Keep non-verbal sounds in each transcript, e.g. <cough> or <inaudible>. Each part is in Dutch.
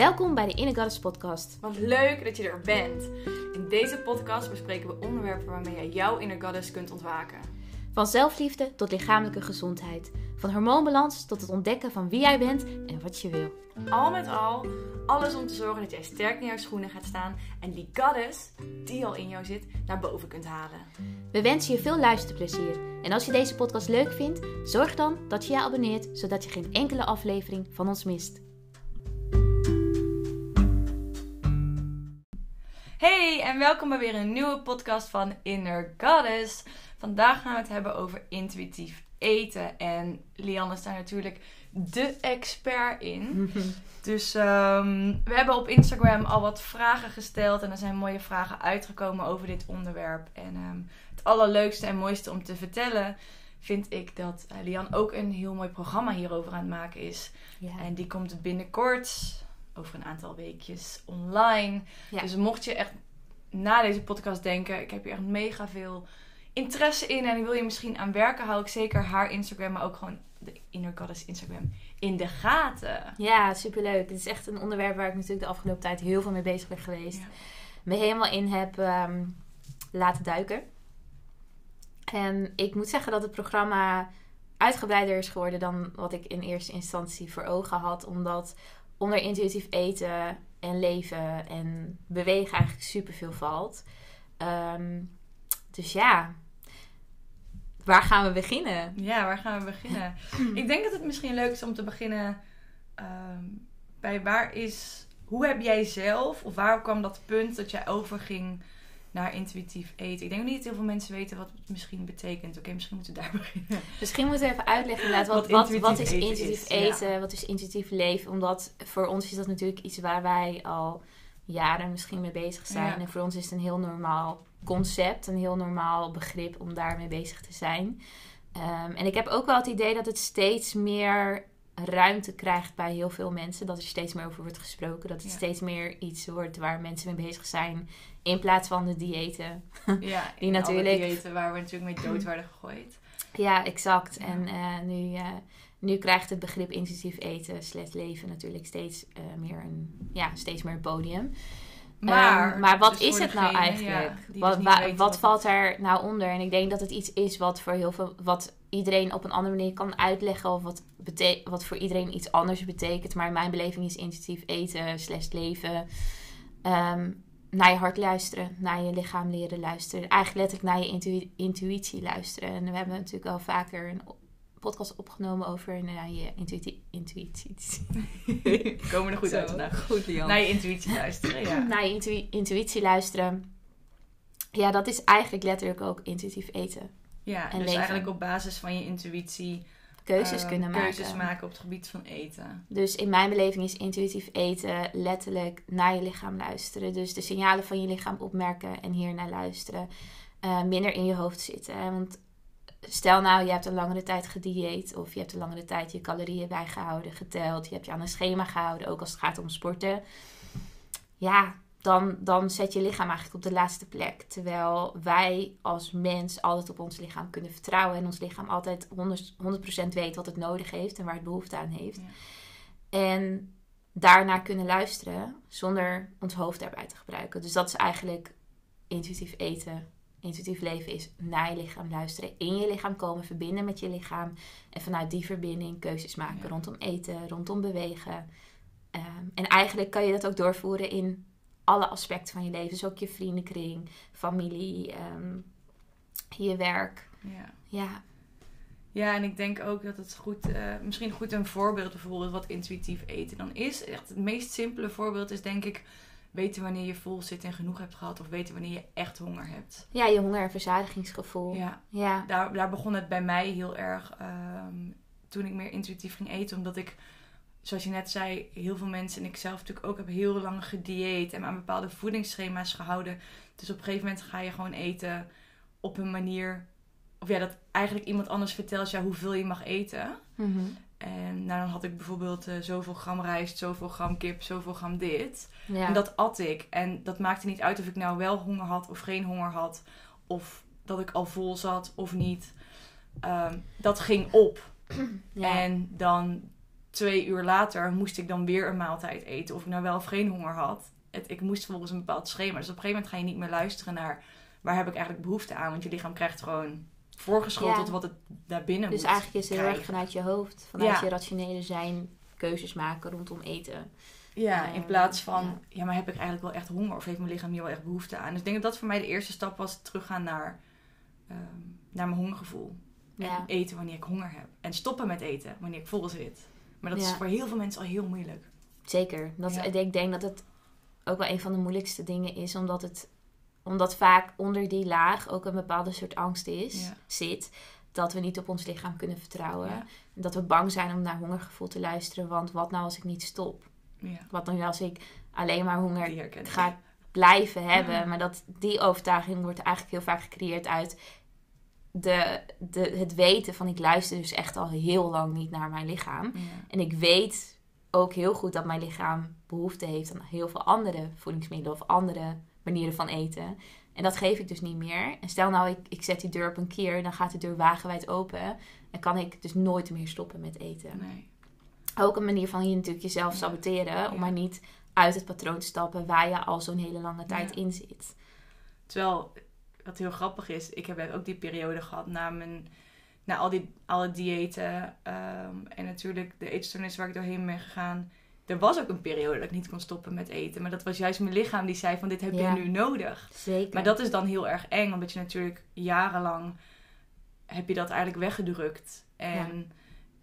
Welkom bij de Inner Goddess podcast. Wat leuk dat je er bent. In deze podcast bespreken we onderwerpen waarmee jij jouw inner goddess kunt ontwaken. Van zelfliefde tot lichamelijke gezondheid. Van hormoonbalans tot het ontdekken van wie jij bent en wat je wil. Al met al, alles om te zorgen dat jij sterk in jouw schoenen gaat staan en die goddess, die al in jou zit, naar boven kunt halen. We wensen je veel luisterplezier. En als je deze podcast leuk vindt, zorg dan dat je je abonneert, zodat je geen enkele aflevering van ons mist. Hey en welkom bij weer een nieuwe podcast van Inner Goddess. Vandaag gaan we het hebben over intuïtief eten. En Lianne is daar natuurlijk de expert in. <laughs> Dus ehm, we hebben op Instagram al wat vragen gesteld. En er zijn mooie vragen uitgekomen over dit onderwerp. En ehm, het allerleukste en mooiste om te vertellen vind ik dat uh, Lian ook een heel mooi programma hierover aan het maken is. Ja. En die komt binnenkort, over een aantal weekjes, online. Ja. Dus mocht je echt na deze podcast denken, ik heb hier echt mega veel interesse in en ik wil je misschien aan werken, hou ik zeker haar Instagram, maar ook gewoon de Inner Goddess Instagram in de gaten. Ja, superleuk. Het is echt een onderwerp waar ik natuurlijk de afgelopen tijd heel veel mee bezig ben geweest. Ja. Me helemaal in heb ehm, laten duiken. En ik moet zeggen dat het programma uitgebreider is geworden dan wat ik in eerste instantie voor ogen had. Omdat onder intuïtief eten en leven en bewegen eigenlijk superveel valt. Ehm, dus ja, waar gaan we beginnen? Ja, waar gaan we beginnen? <clears throat> ik denk dat het misschien leuk is om te beginnen ehm, bij waar is, hoe heb jij zelf, of waar kwam dat punt dat jij overging naar intuïtief eten? Ik denk niet dat heel veel mensen weten wat het misschien betekent. Oké, misschien moeten we daar <laughs> beginnen. Misschien moeten we even uitleggen inderdaad wat, Wat wat, wat, intuïtief is eten intuïtief ja. eten, wat is intuïtief leven. Omdat voor ons is dat natuurlijk iets waar wij al jaren misschien mee bezig zijn. Ja. En voor ons is het een heel normaal concept, een heel normaal begrip om daarmee bezig te zijn. Ehm, en ik heb ook wel het idee dat het steeds meer ruimte krijgt bij heel veel mensen. Dat er steeds meer over wordt gesproken. Dat het Ja. steeds meer iets wordt waar mensen mee bezig zijn. In plaats van de diëten. Ja, <laughs> Die natuurlijk- diëten waar we natuurlijk mee dood werden gegooid. Ja, exact. Ja. En eh, nu, eh, nu krijgt het begrip intuïtief eten slash leven natuurlijk steeds eh, meer een ja, steeds meer podium. Maar, Ehm, maar wat dus is het nou eigenlijk? ja, wat dus wa- wat het- valt er nou onder? En ik denk dat het iets is wat voor heel veel, wat iedereen op een andere manier kan uitleggen. Of wat, wat voor iedereen iets anders betekent. Maar in mijn beleving is intuïtief eten slash leven. ehm, naar je hart luisteren, naar je lichaam leren luisteren. Eigenlijk letterlijk naar je intu- intuïtie luisteren. En we hebben natuurlijk al vaker een podcast opgenomen over naar je intuïtie. intuïtie. <laughs> Komen er goed Zo. uit vandaag. Goed, Lian. Naar je intuïtie luisteren, ja. <laughs> Naar je intu- intuïtie luisteren. Ja, dat is eigenlijk letterlijk ook intuïtief eten. Ja, En dus leven. eigenlijk op basis van je intuïtie Keuzes eh, kunnen maken. keuzes maken op het gebied van eten. Dus in mijn beleving is intuïtief eten letterlijk naar je lichaam luisteren. Dus de signalen van je lichaam opmerken en hier naar luisteren. Eh, minder in je hoofd zitten. hè. Want stel nou, je hebt een langere tijd gedieet. Of je hebt een langere tijd je calorieën bijgehouden, geteld. Je hebt je aan een schema gehouden, ook als het gaat om sporten. Ja, dan, dan zet je lichaam eigenlijk op de laatste plek. Terwijl wij als mens altijd op ons lichaam kunnen vertrouwen. En ons lichaam altijd 100%, 100% weet wat het nodig heeft en waar het behoefte aan heeft. Ja. En daarnaar kunnen luisteren zonder ons hoofd daarbij te gebruiken. Dus dat is eigenlijk intuïtief eten. Intuïtief leven is naar je lichaam luisteren. In je lichaam komen, verbinden met je lichaam. En vanuit die verbinding keuzes maken Ja. rondom eten, rondom bewegen. Ehm, en eigenlijk kan je dat ook doorvoeren in alle aspecten van je leven. Dus ook je vriendenkring, familie, ehm, je werk. Ja. Ja, ja, en ik denk ook dat het goed, eh, misschien goed een voorbeeld bijvoorbeeld wat intuïtief eten dan is. Echt het meest simpele voorbeeld is denk ik weten wanneer je vol zit en genoeg hebt gehad. Of weten wanneer je echt honger hebt. ja je honger- en verzadigingsgevoel. Ja, ja. daar, daar begon het bij mij heel erg ehm, toen ik meer intuïtief ging eten. Omdat ik, zoals je net zei, heel veel mensen en ik zelf natuurlijk ook heb heel lang gedieet en aan bepaalde voedingsschema's gehouden. Dus op een gegeven moment ga je gewoon eten op een manier. Of ja, dat eigenlijk iemand anders vertelt jou hoeveel je mag eten. Mhm. En nou, dan had ik bijvoorbeeld eh, zoveel gram rijst, zoveel gram kip, zoveel gram dit. ja. En dat at ik. En dat maakte niet uit of ik nou wel honger had of geen honger had. Of dat ik al vol zat of niet. Ehm, dat ging op. ja. En dan twee uur later moest ik dan weer een maaltijd eten. Of ik nou wel of geen honger had. Het, ik moest volgens een bepaald schema. Dus op een gegeven moment ga je niet meer luisteren naar waar heb ik eigenlijk behoefte aan. Want je lichaam krijgt gewoon voorgeschoteld Ja. wat het daar binnen Dus moet eigenlijk is het heel erg vanuit je hoofd, vanuit Ja. je rationele zijn, keuzes maken rondom eten. Ja, in Ehm, plaats van, ja. ja. maar heb ik eigenlijk wel echt honger? Of heeft mijn lichaam hier wel echt behoefte aan? Dus ik denk dat dat voor mij de eerste stap was, teruggaan naar, ehm, naar mijn hongergevoel. En eten wanneer ik honger heb. En stoppen met eten wanneer ik vol zit. Maar dat is voor heel veel mensen al heel moeilijk. Zeker. Dat. Ik denk dat het ook wel een van de moeilijkste dingen is, omdat het omdat vaak onder die laag ook een bepaalde soort angst is, Ja. zit. Dat we niet op ons lichaam kunnen vertrouwen. Ja. En dat we bang zijn om naar hongergevoel te luisteren. Want wat nou als ik niet stop? Ja, Wat nou als ik alleen maar honger ga blijven hebben? Maar dat, die overtuiging wordt eigenlijk heel vaak gecreëerd uit de, de, het weten van ik luister dus echt al heel lang niet naar mijn lichaam. Ja. En ik weet ook heel goed dat mijn lichaam behoefte heeft aan heel veel andere voedingsmiddelen of andere manieren van eten. En dat geef ik dus niet meer. En stel nou, ik, ik zet die deur op een keer, dan gaat de deur wagenwijd open. En kan ik dus nooit meer stoppen met eten. Nee. Ook een manier van je natuurlijk jezelf Ja. saboteren. Om maar niet uit het patroon te stappen waar je al zo'n hele lange tijd Ja. in zit. Terwijl, wat heel grappig is, ik heb ook die periode gehad na, mijn, na al die alle diëten. ehm, en natuurlijk de eetstoornis waar ik doorheen ben gegaan. Er was ook een periode dat ik niet kon stoppen met eten. Maar dat was juist mijn lichaam die zei van dit heb Ja. je nu nodig. Zeker. Maar dat is dan heel erg eng. Omdat je natuurlijk jarenlang heb je dat eigenlijk weggedrukt. En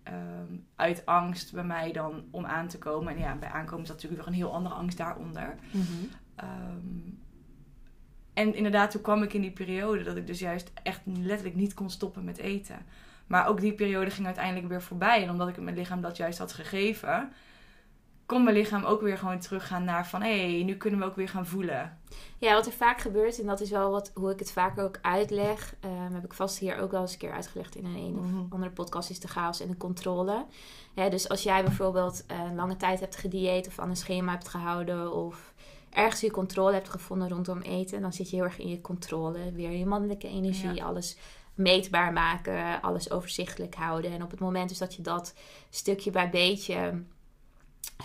ehm, uit angst bij mij dan om aan te komen. En ja, bij aankomen is natuurlijk nog een heel andere angst daaronder. Mhm. Ehm, en inderdaad, toen kwam ik in die periode dat ik dus juist echt letterlijk niet kon stoppen met eten. Maar ook die periode ging uiteindelijk weer voorbij. En omdat ik mijn lichaam dat juist had gegeven, kon mijn lichaam ook weer gewoon teruggaan naar van hé, hey, nu kunnen we ook weer gaan voelen. Ja, wat er vaak gebeurt, en dat is wel wat, hoe ik het vaker ook uitleg, ehm, heb ik vast hier ook wel eens een keer uitgelegd in een, een of Mhm. andere podcast, is de chaos en de controle. Hè, dus als jij bijvoorbeeld eh, een lange tijd hebt gedieet of aan een schema hebt gehouden of ergens je controle hebt gevonden rondom eten, dan zit je heel erg in je controle. Weer je mannelijke energie, Ja. alles meetbaar maken, alles overzichtelijk houden. En op het moment dus dat je dat stukje bij beetje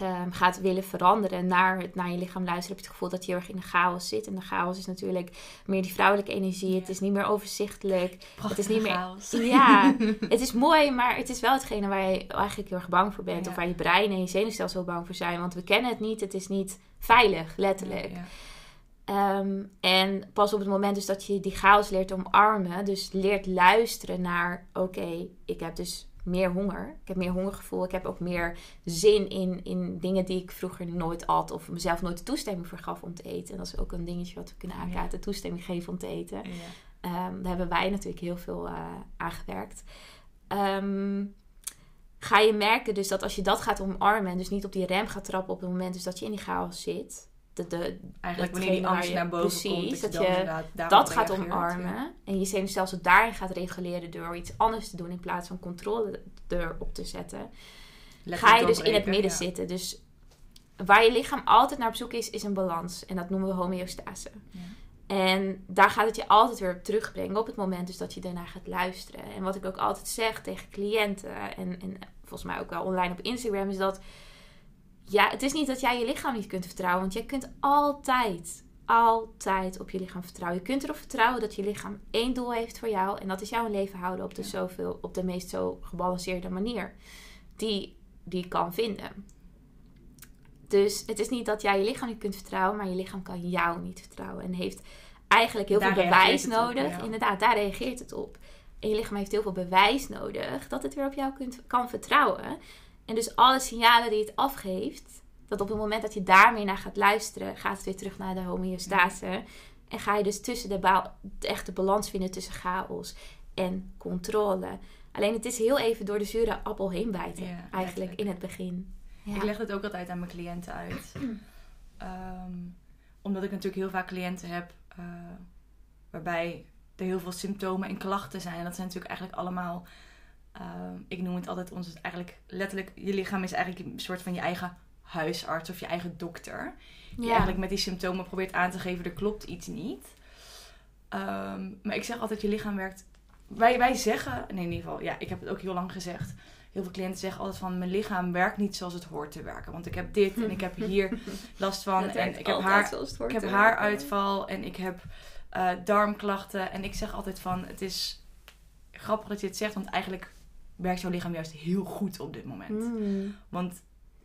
ehm, gaat willen veranderen naar het naar je lichaam luisteren, heb je het gevoel dat je heel erg in de chaos zit. En de chaos is natuurlijk meer die vrouwelijke energie. Ja. Het is niet meer overzichtelijk. Prachtig Het is niet meer- chaos. Ja, <laughs> het is mooi, maar het is wel hetgene waar je eigenlijk heel erg bang voor bent. Ja. Of waar je brein en je zenuwstelsel bang voor zijn. Want we kennen het niet. Het is niet veilig, letterlijk. Ja, Ehm, en pas op het moment dus dat je die chaos leert omarmen, dus leert luisteren naar, oké, ik heb dus meer honger. Ik heb meer hongergevoel. Ik heb ook meer zin in, in dingen die ik vroeger nooit at of mezelf nooit de toestemming voor gaf om te eten. En dat is ook een dingetje wat we kunnen Ja. aanraden, toestemming geven om te eten. ja. Ehm, daar hebben wij natuurlijk heel veel eh aan gewerkt. Ehm, ga je merken dus dat als je dat gaat omarmen en dus niet op die rem gaat trappen op het moment dus dat je in die chaos zit, de, de, Eigenlijk wanneer die angst je- naar boven precies, komt, dat, dat je dat gaat omarmen ja. en je zenuwstelsel daarin gaat reguleren door iets anders te doen in plaats van controle erop te zetten, ga je dus in het midden ja. zitten. Dus waar je lichaam altijd naar op zoek is, is een balans. En dat noemen we homeostase. Ja. En daar gaat het je altijd weer op terugbrengen op het moment dus dat je daarna gaat luisteren. En wat ik ook altijd zeg tegen cliënten en, en volgens mij ook wel online op Instagram is dat... Ja, het is niet dat jij je lichaam niet kunt vertrouwen. Want jij kunt altijd, altijd op je lichaam vertrouwen. Je kunt erop vertrouwen dat je lichaam één doel heeft voor jou. En dat is jouw leven houden op de, zoveel, op de meest zo gebalanceerde manier. Die, die kan vinden. Dus het is niet dat jij je lichaam niet kunt vertrouwen, maar je lichaam kan jou niet vertrouwen. En heeft eigenlijk heel Daar veel bewijs op, nodig. ja. Inderdaad, daar reageert het op. En je lichaam heeft heel veel bewijs nodig dat het weer op jou kunt, kan vertrouwen. En dus alle signalen die het afgeeft, dat op het moment dat je daarmee naar gaat luisteren, gaat het weer terug naar de homeostase. En ga je dus tussen de, ba- de echte balans vinden tussen chaos en controle. Alleen het is heel even door de zure appel heen bijten, Ja, eigenlijk in het begin. Ja. Ik leg het ook altijd aan mijn cliënten uit. <clears throat> Ehm, omdat ik natuurlijk heel vaak cliënten heb eh, waarbij er heel veel symptomen en klachten zijn. En dat zijn natuurlijk eigenlijk allemaal, ehm, ik noem het altijd ons eigenlijk letterlijk, je lichaam is eigenlijk een soort van je eigen huisarts of je eigen dokter. Die Ja. eigenlijk met die symptomen probeert aan te geven, er klopt iets niet. Ehm, maar ik zeg altijd, je lichaam werkt... Wij, wij zeggen, nee, in ieder geval, ja, ik heb het ook heel lang gezegd. heel veel cliënten zeggen altijd van mijn lichaam werkt niet zoals het hoort te werken. Want ik heb dit en ik heb hier <laughs> last van. En ik heb, haar, hoort ik heb haaruitval en ik heb eh, darmklachten. En ik zeg altijd van het is grappig dat je het zegt, want eigenlijk werkt jouw lichaam juist heel goed op dit moment. Mm, Want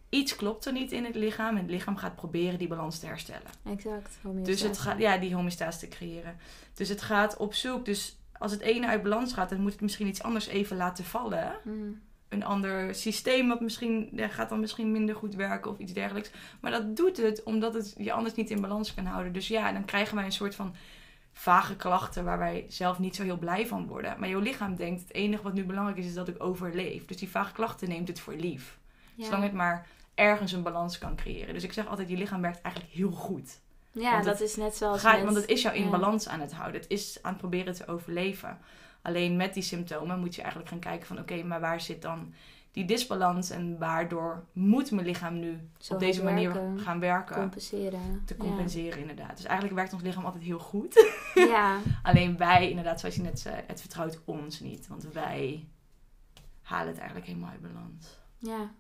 iets klopt er niet in het lichaam en het lichaam gaat proberen die balans te herstellen. exact. Dus het gaat, ja, die homeostase te creëren. Dus het gaat op zoek. Dus als het ene uit balans gaat, dan moet het misschien iets anders even laten vallen. Mm, Een ander systeem wat misschien ja, gaat dan misschien minder goed werken of iets dergelijks. Maar dat doet het omdat het je anders niet in balans kan houden. Dus ja, dan krijgen wij een soort van vage klachten waar wij zelf niet zo heel blij van worden. Maar jouw lichaam denkt, het enige wat nu belangrijk is, is dat ik overleef. Dus die vage klachten neemt het voor lief. ja. Zolang het maar ergens een balans kan creëren. Dus ik zeg altijd, je lichaam werkt eigenlijk heel goed. ja, want dat is net zoals Ga, met- want het is jou in ja. balans aan het houden. Het is aan het proberen te overleven. Alleen met die symptomen moet je eigenlijk gaan kijken van... oké, maar waar zit dan die disbalans... en waardoor moet mijn lichaam nu Zo op deze manier gaan werken... compenseren. te Ja. compenseren inderdaad. Dus eigenlijk werkt ons lichaam altijd heel goed. <laughs> Ja, <laughs> Alleen wij, inderdaad, zoals je net zei... het vertrouwt ons niet. Want wij halen het eigenlijk helemaal uit balans. ja.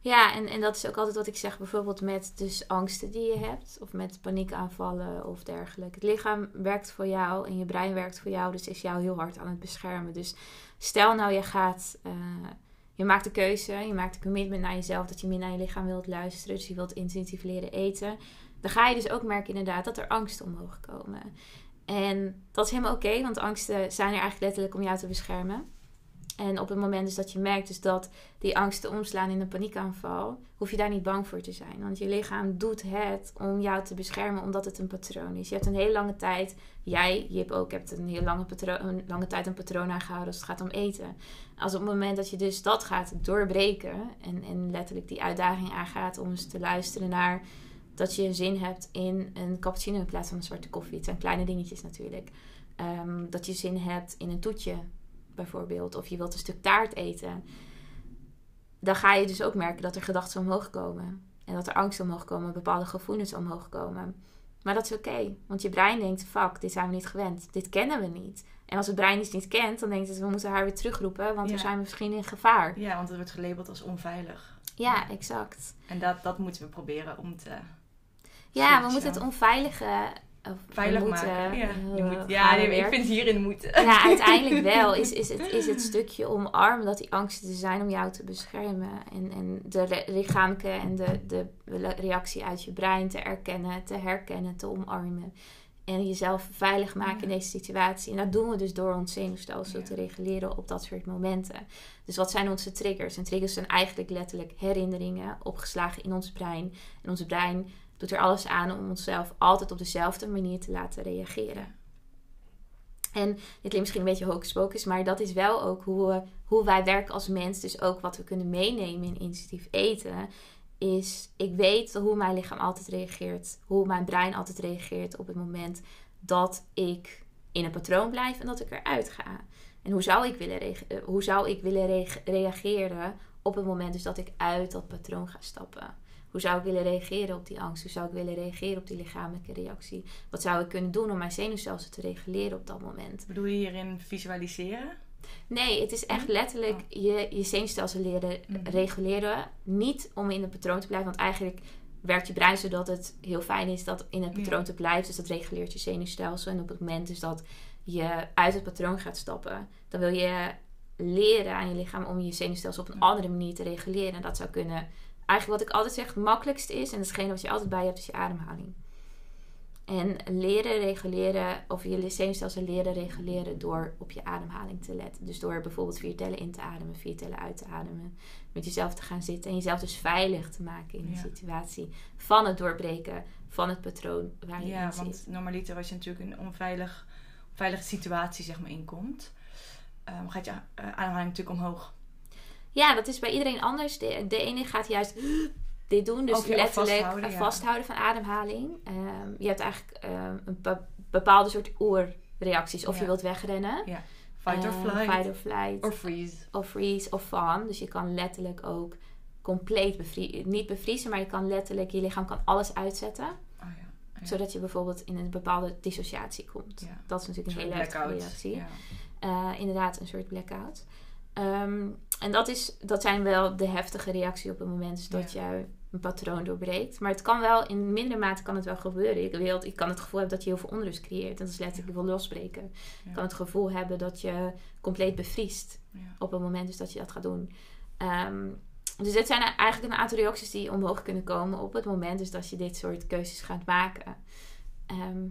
Ja, en, en dat is ook altijd wat ik zeg, bijvoorbeeld met dus angsten die je hebt, of met paniekaanvallen of dergelijke. Het lichaam werkt voor jou en je brein werkt voor jou, dus is jou heel hard aan het beschermen. Dus stel nou, je gaat, eh, je maakt de keuze, je maakt een commitment naar jezelf dat je meer naar je lichaam wilt luisteren, dus je wilt intuïtief leren eten. Dan ga je dus ook merken inderdaad dat er angsten omhoog komen. En dat is helemaal oké, want angsten zijn er eigenlijk letterlijk om jou te beschermen. En op het moment dus dat je merkt dus dat die angsten omslaan in een paniekaanval, hoef je daar niet bang voor te zijn. Want je lichaam doet het om jou te beschermen, omdat het een patroon is. Je hebt een hele lange tijd, jij, Jip ook, hebt een hele lange, patroon, een lange tijd een patroon aangehouden als het gaat om eten. Als op het moment dat je dus dat gaat doorbreken en, en letterlijk die uitdaging aangaat om eens te luisteren naar dat je zin hebt in een cappuccino in plaats van een zwarte koffie. Het zijn kleine dingetjes natuurlijk. Ehm, dat je zin hebt in een toetje bijvoorbeeld, of je wilt een stuk taart eten, dan ga je dus ook merken dat er gedachten omhoog komen. En dat er angst omhoog komen, bepaalde gevoelens omhoog komen. Maar dat is oké, want je brein denkt, fuck, dit zijn we niet gewend. Dit kennen we niet. En als het brein iets niet kent, dan denkt het, we moeten haar weer terugroepen, want Ja. dan zijn we misschien in gevaar. Ja, want het wordt gelabeld als onveilig. Ja, exact. En dat, dat moeten we proberen om te... Ja, we moeten het onveilige... of Veilig moeten, maken. Ja, je moet, gaan ja ik vind hierin moeten. Ja, uiteindelijk wel is, is, het, is het <laughs> stukje omarmen dat die angsten er zijn om jou te beschermen. En, en de lichamelijke en de, de reactie uit je brein te erkennen, te herkennen, te omarmen. En jezelf veilig maken in deze situatie. En dat doen we dus door ons zenuwstelsel Ja. te reguleren op dat soort momenten. Dus wat zijn onze triggers? En triggers zijn eigenlijk letterlijk herinneringen opgeslagen in ons brein. En ons brein doet er alles aan om onszelf altijd op dezelfde manier te laten reageren. En dit klinkt misschien een beetje hocus maar dat is wel ook hoe, hoe wij werken als mens. Dus ook wat we kunnen meenemen in intuïtief eten. Is, ik weet hoe mijn lichaam altijd reageert. Hoe mijn brein altijd reageert op het moment dat ik in een patroon blijf en dat ik eruit ga. En hoe zou ik willen, eh, hoe zou ik willen reageren op het moment dus dat ik uit dat patroon ga stappen? Hoe zou ik willen reageren op die angst? Hoe zou ik willen reageren op die lichamelijke reactie? Wat zou ik kunnen doen om mijn zenuwstelsel te reguleren op dat moment? Bedoel je hierin visualiseren? Nee, het is echt letterlijk je, je zenuwstelsel leren Mhm. reguleren. Niet om in het patroon te blijven, want eigenlijk werkt je brein zodat het heel fijn is dat in het patroon te blijven. Dus dat reguleert je zenuwstelsel. En op het moment dus dat je uit het patroon gaat stappen, dan wil je leren aan je lichaam om je zenuwstelsel op een Ja. andere manier te reguleren. En dat zou kunnen, eigenlijk wat ik altijd zeg, het makkelijkste is, en hetgene wat je altijd bij je hebt, is je ademhaling. En leren reguleren, of je zenuwstelsel leren reguleren door op je ademhaling te letten. Dus door bijvoorbeeld vier tellen in te ademen, vier tellen uit te ademen. Met jezelf te gaan zitten en jezelf dus veilig te maken in een Ja. situatie. Van het doorbreken van het patroon waar je Ja, in want zit. normaliter als je natuurlijk in een onveilig, onveilige situatie zeg maar, inkomt, ehm, gaat je eh, ademhaling natuurlijk omhoog. Ja, dat is bij iedereen anders. De, de ene gaat juist <gasps> dit doen, dus Of letterlijk vasthouden, ja. vasthouden van ademhaling. Ehm, je hebt eigenlijk ehm, een be- bepaalde soort oerreacties. Of je Ja. wilt wegrennen. Fight or Eh, flight. fight or flight. Or freeze. of freeze of fawn. Dus je kan letterlijk ook compleet bevriezen. Niet bevriezen, maar je kan letterlijk, je lichaam kan alles uitzetten. Oh ja. ja. Zodat je bijvoorbeeld in een bepaalde dissociatie komt. Ja. Dat is natuurlijk een Een hele heftige reactie. Ja. Eh, inderdaad, een soort blackout. Ehm, en dat, is, dat zijn wel de heftige reacties op het moment dat Ja. je een patroon doorbreekt. Maar het kan wel, in mindere mate kan het wel gebeuren. Ik, weet, ik kan het gevoel hebben dat je heel veel onrust creëert. En dat is letterlijk wil losbreken. Ja. Ik kan het gevoel hebben dat je compleet bevriest Ja. op het moment dus dat je dat gaat doen. Ehm, dus dit zijn eigenlijk een aantal reacties die omhoog kunnen komen op het moment dus dat je dit soort keuzes gaat maken. Ehm,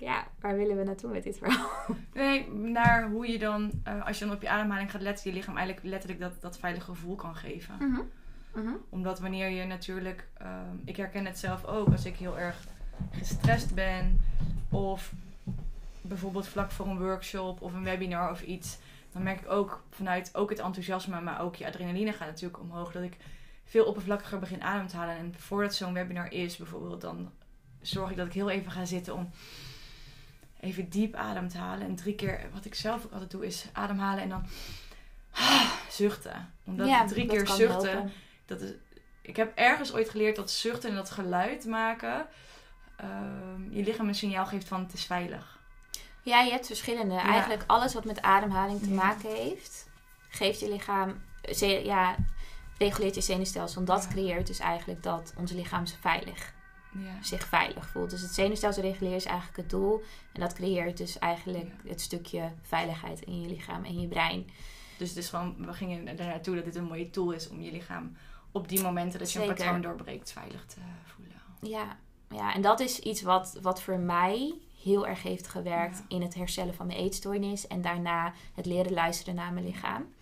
ja, waar willen we naartoe met dit verhaal? <laughs> Nee, naar hoe je dan, eh, als je dan op je ademhaling gaat letten, je lichaam eigenlijk letterlijk dat, dat veilige gevoel kan geven. Mhm. Mhm. Omdat wanneer je natuurlijk, ehm, ik herken het zelf ook, als ik heel erg gestrest ben of bijvoorbeeld vlak voor een workshop of een webinar of iets, dan merk ik ook vanuit ook het enthousiasme, maar ook je adrenaline gaat natuurlijk omhoog, dat ik veel oppervlakkiger begin adem te halen. En voordat zo'n webinar is bijvoorbeeld, dan zorg ik dat ik heel even ga zitten om even diep adem te halen. En drie keer, wat ik zelf ook altijd doe, is ademhalen en dan zuchten. Omdat Ja, drie keer zuchten, helpen. dat is, ik heb ergens ooit geleerd dat zuchten en dat geluid maken ehm, je lichaam een signaal geeft van het is veilig. Ja, je hebt verschillende. Eigenlijk alles wat met ademhaling te Ja. maken heeft, geeft je lichaam, ja, reguleert je zenuwstelsel. En dat creëert dus eigenlijk dat ons lichaam veilig, Ja. zich veilig voelt. Dus het zenuwstelsel reguleren is eigenlijk het doel. En dat creëert dus eigenlijk het stukje veiligheid in je lichaam en je brein. Dus het is gewoon, we gingen er naartoe dat dit een mooie tool is om je lichaam op die momenten dat je een patroon doorbreekt veilig te voelen. Ja, ja en dat is iets wat, wat voor mij heel erg heeft gewerkt Ja. in het herstellen van mijn eetstoornis. En daarna het leren luisteren naar mijn lichaam.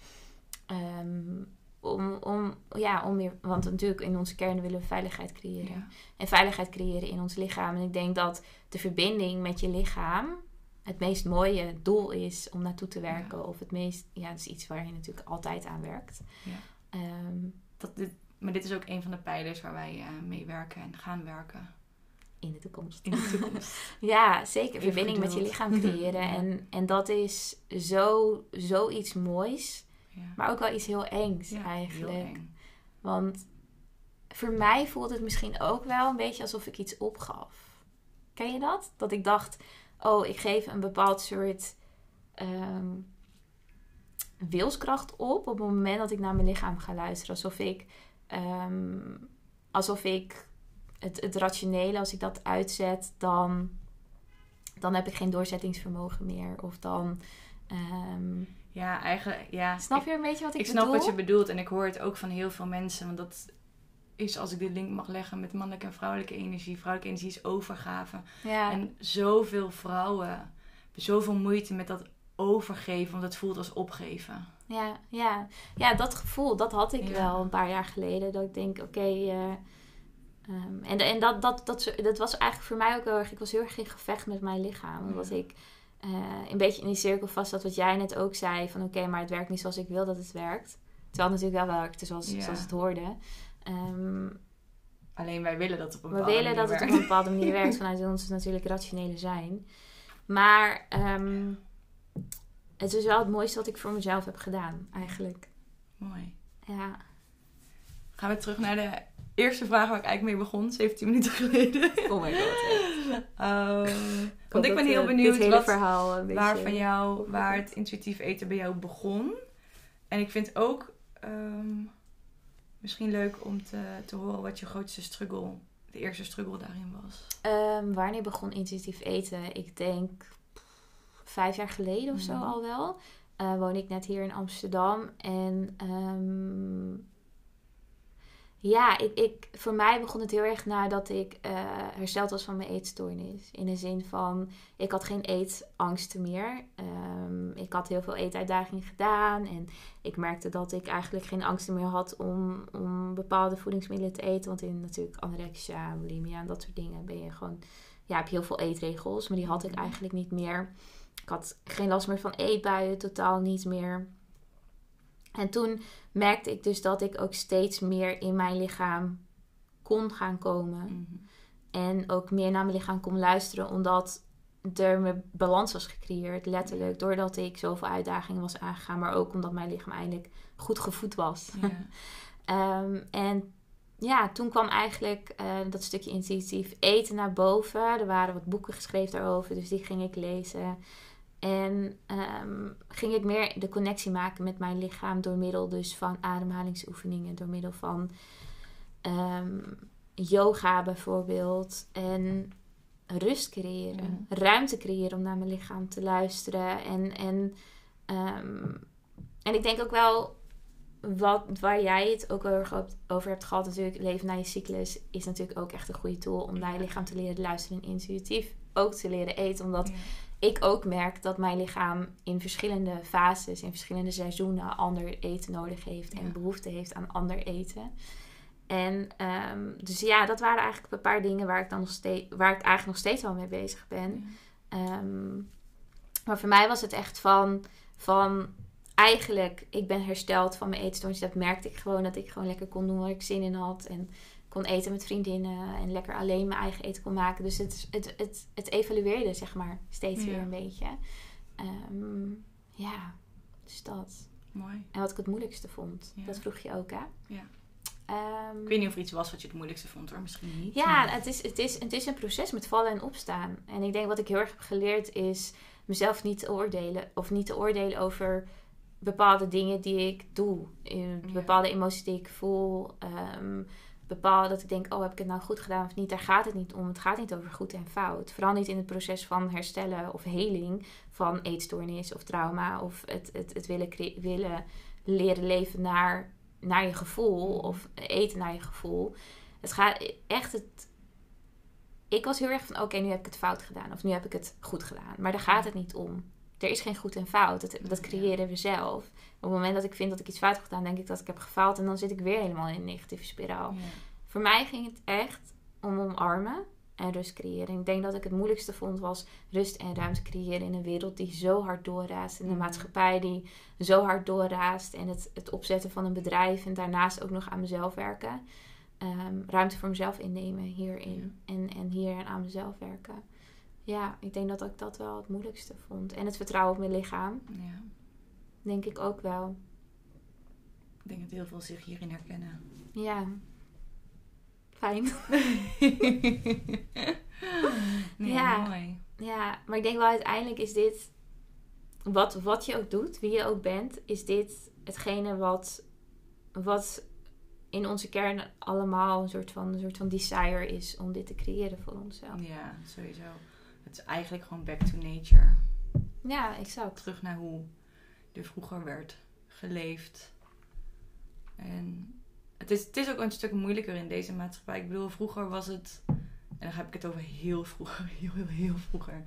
Ehm, om, om, ja, om meer, want natuurlijk in onze kern willen we veiligheid creëren. Ja. En veiligheid creëren in ons lichaam. En ik denk dat de verbinding met je lichaam het meest mooie doel is om naartoe te werken. Of het meest, ja, dat is iets waar je natuurlijk altijd aan werkt. Ja. Ehm, Dat dit, maar dit is ook een van de pijlers waar wij eh, mee werken en gaan werken in de toekomst. in de toekomst. <laughs> Ja, zeker. Even Verbinding met je lichaam creëren. <laughs> En, en dat is zo, zoiets moois. Ja. Maar ook wel iets heel engs Ja, eigenlijk. Heel eng. Want voor mij voelt het misschien ook wel een beetje alsof ik iets opgaf. Ken je dat? Dat ik dacht, oh, ik geef een bepaald soort ehm, wilskracht op op het moment dat ik naar mijn lichaam ga luisteren. Alsof ik, ehm, alsof ik het, het rationele, als ik dat uitzet, dan, dan heb ik geen doorzettingsvermogen meer. Of dan, ehm, Ja, eigenlijk, ja. snap ik- je een beetje wat ik, Ik snap bedoel? wat je bedoelt en ik hoor het ook van heel veel mensen. Want dat is, als ik de link mag leggen met mannelijke en vrouwelijke energie. Vrouwelijke energie is overgave. Ja, En zoveel vrouwen hebben zoveel moeite met dat overgeven, want het voelt als opgeven. Ja, ja. ja, dat gevoel, dat had ik Ja. wel een paar jaar geleden. Dat ik denk, oké. eh, ehm, en en dat, dat, dat, dat was eigenlijk voor mij ook heel erg. Ik was heel erg in gevecht met mijn lichaam. Omdat Ja. ik eh, een beetje in die cirkel vast zat, wat jij net ook zei: van oké, maar het werkt niet zoals ik wil dat het werkt. Terwijl het natuurlijk wel werkte zoals, Ja. zoals het hoorde. Ehm, Alleen wij willen dat op een we bepaalde willen dat manier het op een bepaalde manier werkt <laughs> vanuit ons natuurlijk rationele zijn. Maar ehm, het is wel het mooiste wat ik voor mezelf heb gedaan, eigenlijk. Mooi. Ja. Gaan we terug naar de eerste vraag waar ik eigenlijk mee begon, 17 minuten geleden. Oh my god. <laughs> Ehm, want ik ben eh, heel benieuwd dit hele wat, verhaal een waar van jou, waar het intuïtief eten bij jou begon. En ik vind ook ehm, misschien leuk om te, te horen wat je grootste struggle, de eerste struggle daarin was. Ehm, wanneer begon intuïtief eten? Ik denk vijf jaar geleden of zo Mhm. al wel. Eh woon ik net hier in Amsterdam. En ja, ik, ik, voor mij begon het heel erg nadat ik eh, hersteld was van mijn eetstoornis. In de zin van, ik had geen eetangsten meer. Ehm, ik had heel veel eetuitdagingen gedaan. En ik merkte dat ik eigenlijk geen angsten meer had om, om bepaalde voedingsmiddelen te eten. Want in natuurlijk anorexia, bulimia en dat soort dingen ben je gewoon... Ja, heb je heel veel eetregels. Maar die had ik Mhm. eigenlijk niet meer. Ik had geen last meer van eetbuien, totaal niet meer. En toen merkte ik dus dat ik ook steeds meer in mijn lichaam kon gaan komen. Mhm. En ook meer naar mijn lichaam kon luisteren, omdat er mijn balans was gecreëerd, letterlijk. Doordat ik zoveel uitdagingen was aangegaan, maar ook omdat mijn lichaam eindelijk goed gevoed was. <laughs> Ehm, en ja, toen kwam eigenlijk eh, dat stukje intuïtief eten naar boven. Er waren wat boeken geschreven daarover, dus die ging ik lezen. En ehm, ging ik meer de connectie maken met mijn lichaam door middel dus van ademhalingsoefeningen, door middel van ehm, yoga bijvoorbeeld. En rust creëren, ruimte creëren om naar mijn lichaam te luisteren. En, en, ehm, en ik denk ook wel, wat, waar jij het ook over hebt gehad, natuurlijk, leven naar je cyclus, is natuurlijk ook echt een goede tool om naar je lichaam te leren luisteren en intuïtief ook te leren eten. Omdat ik ook merk dat mijn lichaam in verschillende fases, in verschillende seizoenen, ander eten nodig heeft en behoefte heeft aan ander eten. En um, dus ja, dat waren eigenlijk een paar dingen waar ik dan nog steeds, waar ik eigenlijk nog steeds wel mee bezig ben. Ehm, maar voor mij was het echt van, van eigenlijk, ik ben hersteld van mijn eetstoornis. Dat merkte ik gewoon dat ik gewoon lekker kon doen waar ik zin in had. En kon eten met vriendinnen en lekker alleen mijn eigen eten kon maken. Dus het, het, het, het evalueerde, zeg maar, steeds weer een beetje. Um, ja, dus dat. Mooi. En wat ik het moeilijkste vond, dat vroeg je ook, hè? Ja. Um, ik weet niet of er iets was wat je het moeilijkste vond hoor, misschien niet. Ja, het is, het, is, het is een proces met vallen en opstaan. En ik denk wat ik heel erg heb geleerd is mezelf niet te oordelen. Of niet te oordelen over bepaalde dingen die ik doe. Bepaalde emoties die ik voel. Um, bepaalde dat ik denk, oh heb ik het nou goed gedaan of niet. Daar gaat het niet om. Het gaat niet over goed en fout. Vooral niet in het proces van herstellen of heling van eetstoornis of trauma. Of het, het, het willen, willen leren leven naar naar je gevoel of eten naar je gevoel. Het gaat echt het. Ik was heel erg van: oké, nu heb ik het fout gedaan of nu heb ik het goed gedaan. Maar daar gaat het niet om. Er is geen goed en fout. Dat, dat creëren we zelf. Op het moment dat ik vind dat ik iets fout heb gedaan, denk ik dat ik heb gefaald en dan zit ik weer helemaal in een negatieve spiraal. Voor mij ging het echt om omarmen en rust creëren. Ik denk dat ik het moeilijkste vond was rust en ruimte creëren in een wereld die zo hard doorraast. In een mm. maatschappij die zo hard doorraast. En het, het opzetten van een bedrijf en daarnaast ook nog aan mezelf werken. Ehm, ruimte voor mezelf innemen hierin. En, en hier aan mezelf werken. Ja, ik denk dat ik dat wel het moeilijkste vond. En het vertrouwen op mijn lichaam. Ja. Denk ik ook wel. Ik denk dat heel veel zich hierin herkennen. Ja, fijn. <laughs> nee, ja, mooi. Ja, maar ik denk wel uiteindelijk is dit, wat, wat je ook doet, wie je ook bent, is dit hetgene wat, wat in onze kern allemaal een soort, van, een soort van desire is om dit te creëren voor onszelf. Ja, sowieso. Het is eigenlijk gewoon back to nature. Ja, exact. Terug naar hoe er vroeger werd geleefd. En het is, het is ook een stuk moeilijker in deze maatschappij. Ik bedoel, vroeger was het. En dan heb ik het over heel vroeger, <laughs> heel, heel, heel vroeger.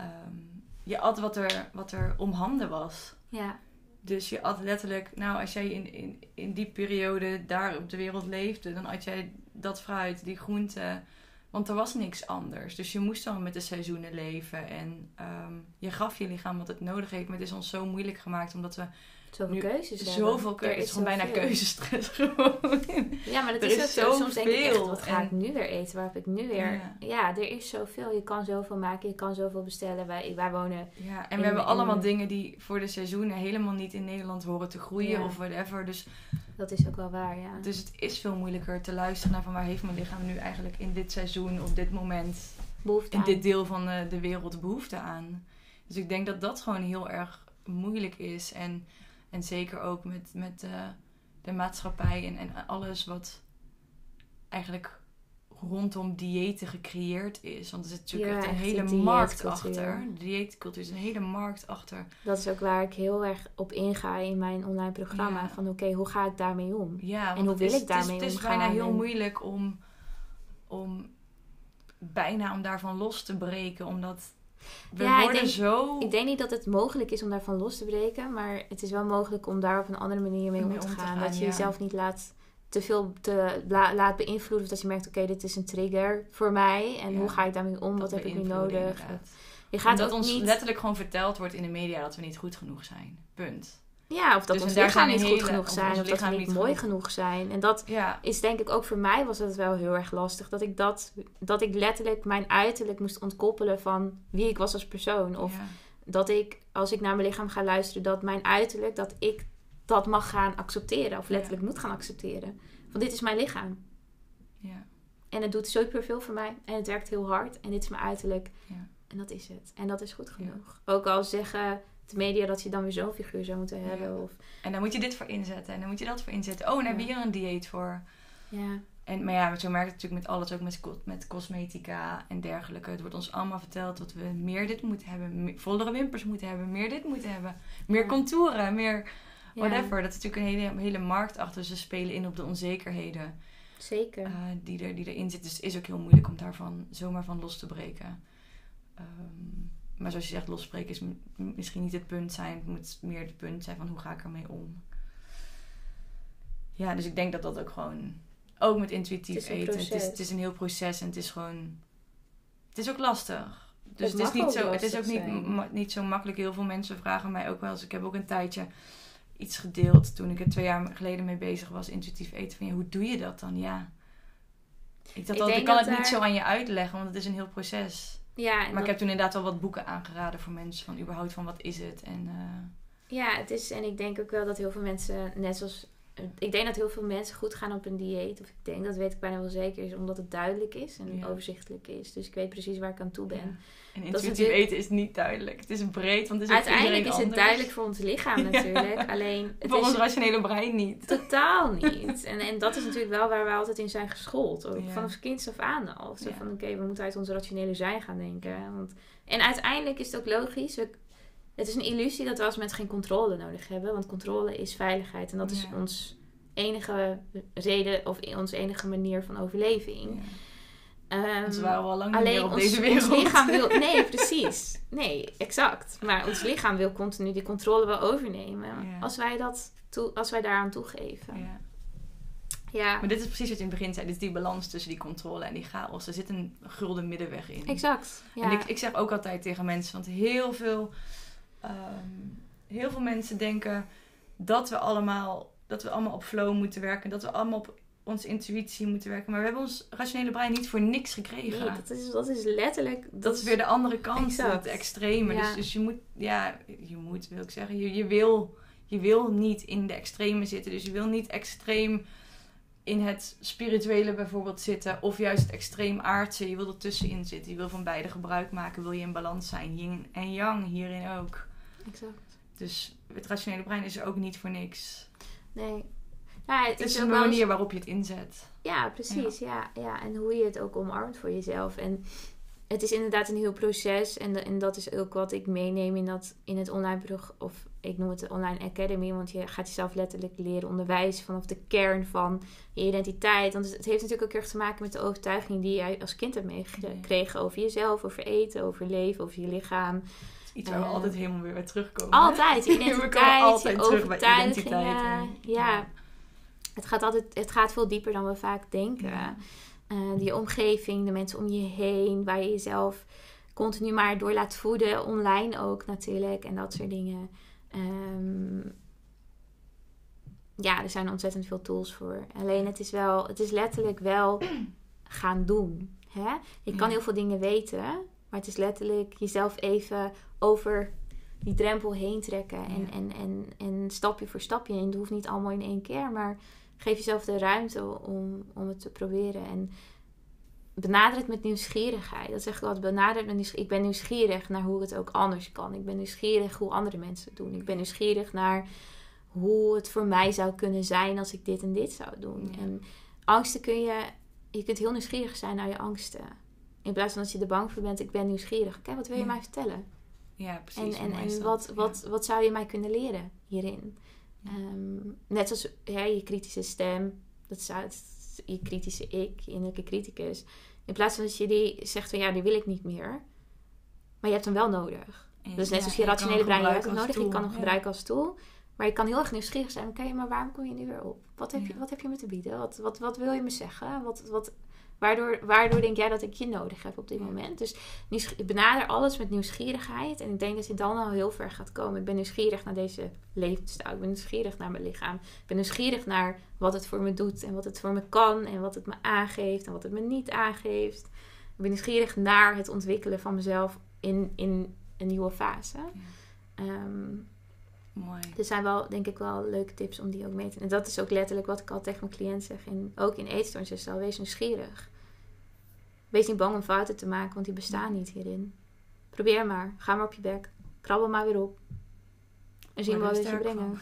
Um, je at wat er, wat er om handen was. Ja. Dus je at letterlijk, nou, als jij in, in, in die periode daar op de wereld leefde, dan at jij dat fruit, die groenten. Want er was niks anders. Dus je moest dan met de seizoenen leven. En um, je gaf je lichaam wat het nodig heeft. Maar het is ons zo moeilijk gemaakt omdat we Zoveel keuzes hebben. Zoveel keuzes. Het is gewoon bijna keuzestress <laughs> gewoon. Ja, maar dat er is, is zo Soms denk ik echt, wat ga ik nu weer eten? Waar heb ik nu weer... Ja. er is zoveel. Je kan zoveel maken. Je kan zoveel bestellen. Wij, wij wonen... Ja, en we hebben allemaal dingen die voor de seizoenen helemaal niet in Nederland horen te groeien of whatever. Dus... Dat is ook wel waar, ja. Dus het is veel moeilijker te luisteren naar van waar heeft mijn lichaam nu eigenlijk in dit seizoen, op dit moment, behoefte in dit deel van de, de wereld behoefte aan. Dus ik denk dat dat gewoon heel erg moeilijk is. En en zeker ook met, met uh, de maatschappij en, en alles wat eigenlijk rondom diëten gecreëerd is. Want er zit natuurlijk echt een hele markt achter. De dieetcultuur is een hele markt achter. Dat is ook waar ik heel erg op inga in mijn online programma. Van oké, hoe ga ik daarmee om? Ja, en hoe wil ik daarmee omgaan? Het is bijna heel moeilijk om, om bijna om daarvan los te breken. Omdat we ja, worden ik denk, zo... Ik denk niet dat het mogelijk is om daarvan los te breken. Maar het is wel mogelijk om daar op een andere manier mee om, te, gaan. Dat je jezelf niet laat te veel te, laat beïnvloeden. Of dat je merkt, oké, dit is een trigger voor mij. En hoe ga ik daarmee om? Wat heb ik nu nodig? Je gaat dat ons letterlijk gewoon verteld wordt in de media dat we niet goed genoeg zijn. Punt. Ja, of dat dus ons lichaam niet goed genoeg zijn. Of, dat we niet mooi genoeg zijn. En dat is denk ik ook voor mij was het wel heel erg lastig. Dat ik, dat, dat ik letterlijk mijn uiterlijk moest ontkoppelen van wie ik was als persoon. Of dat ik, als ik naar mijn lichaam ga luisteren, dat mijn uiterlijk, dat ik dat mag gaan accepteren. Of letterlijk moet gaan accepteren. Want dit is mijn lichaam. Ja. En het doet super veel voor mij. En het werkt heel hard. En dit is mijn uiterlijk. Ja. En dat is het. En dat is goed genoeg. Ook al zeggen de media dat je dan weer zo'n figuur zou moeten hebben. Of, En dan moet je dit voor inzetten. En dan moet je dat voor inzetten. Oh, en dan heb je Ja. hier een dieet voor. ja, En, maar ja, zo merkt het natuurlijk met alles. Ook met, met cosmetica en dergelijke. Het wordt ons allemaal verteld dat we meer dit moeten hebben. me- vollere wimpers moeten hebben. Meer dit moeten hebben. Meer contouren. Meer whatever. Dat is natuurlijk een hele, hele markt achter. Ze spelen in op de onzekerheden. zeker. eh, die, er, die erin zit. Dus het is ook heel moeilijk om daarvan zomaar van los te breken. Ehm, maar zoals je zegt, losbreken is misschien niet het punt zijn. Het moet meer het punt zijn van hoe ga ik ermee om. Ja, dus ik denk dat dat ook gewoon... Ook met intuïtief Het eten. Het is, het is een heel proces en het is gewoon... Het is ook lastig. Dus Het het, is niet ook zo, het is ook niet, niet zo makkelijk. Heel veel mensen vragen mij ook wel eens. Ik heb ook een tijdje iets gedeeld toen ik er twee jaar geleden mee bezig was. Intuïtief eten. Van, ja, hoe doe je dat dan? Ja. Ik, dacht Ik kan dat het niet zo aan je uitleggen, want het is een heel proces. ja, Maar dat- ik heb toen inderdaad wel wat boeken aangeraden voor mensen. Van überhaupt van wat is het? En eh, Ja, het is, en ik denk ook wel dat heel veel mensen, net zoals. Ik denk dat heel veel mensen goed gaan op een dieet. Of ik denk, dat weet ik bijna wel zeker, is omdat het duidelijk is en Ja. overzichtelijk is. Dus ik weet precies waar ik aan toe ben. ja. En intuïtief natuurlijk- eten is niet duidelijk. Het is breed, want het is Uiteindelijk is het duidelijk voor ons lichaam <laughs> Ja. natuurlijk. Alleen, het Voor is ons rationele brein niet. totaal <laughs> niet. En, en dat is natuurlijk wel waar we altijd in zijn geschoold. Ook vanaf kinds af aan al. Zo van, oké, we moeten uit ons rationele zijn gaan denken. Want, en uiteindelijk is het ook logisch. We, het is een illusie dat we als mensen geen controle nodig hebben. Want controle is veiligheid. En dat is Ja. ons enige reden of onze enige manier van overleving. Ja. Want we waren al lang Alleen op ons, deze wereld. ons lichaam wil... <laughs> Nee, precies. Nee, exact. Maar ons lichaam wil continu die controle wel overnemen. Ja. Als, wij dat toe, als wij daaraan toegeven. Ja. Ja, Maar dit is precies wat je in het begin zei. Dit is die balans tussen die controle en die chaos. Er zit een gulden middenweg in. exact. Ja. En ik, ik zeg ook altijd tegen mensen, want heel veel, ehm, heel veel mensen denken dat we allemaal, dat we allemaal op flow moeten werken, dat we allemaal op onze intuïtie moeten werken. Maar we hebben ons rationele brein niet voor niks gekregen. Nee, dat is, dat is letterlijk... dat, is weer de andere kant, Exact. het extreme. Ja. Dus, dus je moet, ja, je moet, wil ik zeggen, je, je, wil, je wil niet in de extreme zitten. Dus je wil niet extreem in het spirituele bijvoorbeeld zitten. Of juist het extreem aardse. Je wil er tussenin zitten. Je wil van beide gebruik maken. Wil je in balans zijn. Yin en yang hierin ook. Exact. Dus het rationele brein is er ook niet voor niks. Nee. Ja, het, Het is een eens- manier waarop je het inzet. Ja, precies. Ja. Ja, En hoe je het ook omarmt voor jezelf. En het is inderdaad een heel proces. En, de- en dat is ook wat ik meeneem in, dat, in het online programma. Of ik noem het de online academy. Want je gaat jezelf letterlijk leren onderwijzen vanaf de kern van je identiteit. Want het het heeft natuurlijk ook erg te maken met de overtuiging die jij als kind hebt meegekregen over jezelf, over eten, over leven, over je lichaam. Iets waar we altijd helemaal weer bij terugkomen. Altijd, je <laughs> We komen identiteit, altijd terug bij identiteit. en- ja. Het gaat altijd, het gaat veel dieper dan we vaak denken. Ja. Eh, je omgeving, de mensen om je heen, waar je jezelf continu maar door laat voeden, online ook natuurlijk en dat soort dingen. Ehm, ja, er zijn ontzettend veel tools voor. Alleen het is wel, het is letterlijk wel <clears throat> gaan doen. Hè? Je kan Ja. heel veel dingen weten, maar het is letterlijk jezelf even over die drempel heen trekken. En, Ja. en, en, en stapje voor stapje. En het hoeft niet allemaal in één keer, maar geef jezelf de ruimte om, om het te proberen. En benader het met nieuwsgierigheid. Dat zeg ik altijd. Benader het met nieuwsgierigheid. Ik ben nieuwsgierig naar hoe het ook anders kan. Ik ben nieuwsgierig hoe andere mensen het doen. Ik ben nieuwsgierig naar hoe het voor mij zou kunnen zijn als ik dit en dit zou doen. Ja. En angsten kun je... Je kunt heel nieuwsgierig zijn naar je angsten. In plaats van dat je er bang voor bent. Ik ben nieuwsgierig. Oké, wat wil je Ja. mij vertellen? Ja, precies. En, en, en dat, wat, ja. wat, wat zou je mij kunnen leren hierin? Ehm, net als hè, je kritische stem, dat is uit je kritische ik, je innerlijke criticus. In plaats van dat je die zegt van ja, die wil ik niet meer. Maar je hebt hem wel nodig. En je- Dus net als je rationele brein, je hebt hem nodig, je kan hem gebruiken als tool. Maar je kan heel erg nieuwsgierig zijn. Oké, maar waarom kom je nu weer op? Wat heb, je, wat heb je me te bieden? Wat, wat, wat wil je me zeggen? Wat, wat, waardoor, waardoor denk jij dat ik je nodig heb op dit Ja. moment? Dus nieuwsg- benader alles met nieuwsgierigheid. En ik denk dat je dan al heel ver gaat komen. Ik ben nieuwsgierig naar deze levensstijl. Ik ben nieuwsgierig naar mijn lichaam. Ik ben nieuwsgierig naar wat het voor me doet. En wat het voor me kan. En wat het me aangeeft. En wat het me niet aangeeft. Ik ben nieuwsgierig naar het ontwikkelen van mezelf in, in een nieuwe fase. Ehm, Mooi. er zijn wel, denk ik, wel leuke tips om die ook mee te nemen. En dat is ook letterlijk wat ik al tegen mijn cliënt zeg. In, ook in eetstoornisherstel. Wees nieuwsgierig. Wees niet bang om fouten te maken, want die bestaan niet hierin. Probeer maar. Ga maar op je bek. Krabbel maar weer op. En zien we wat het je brengen.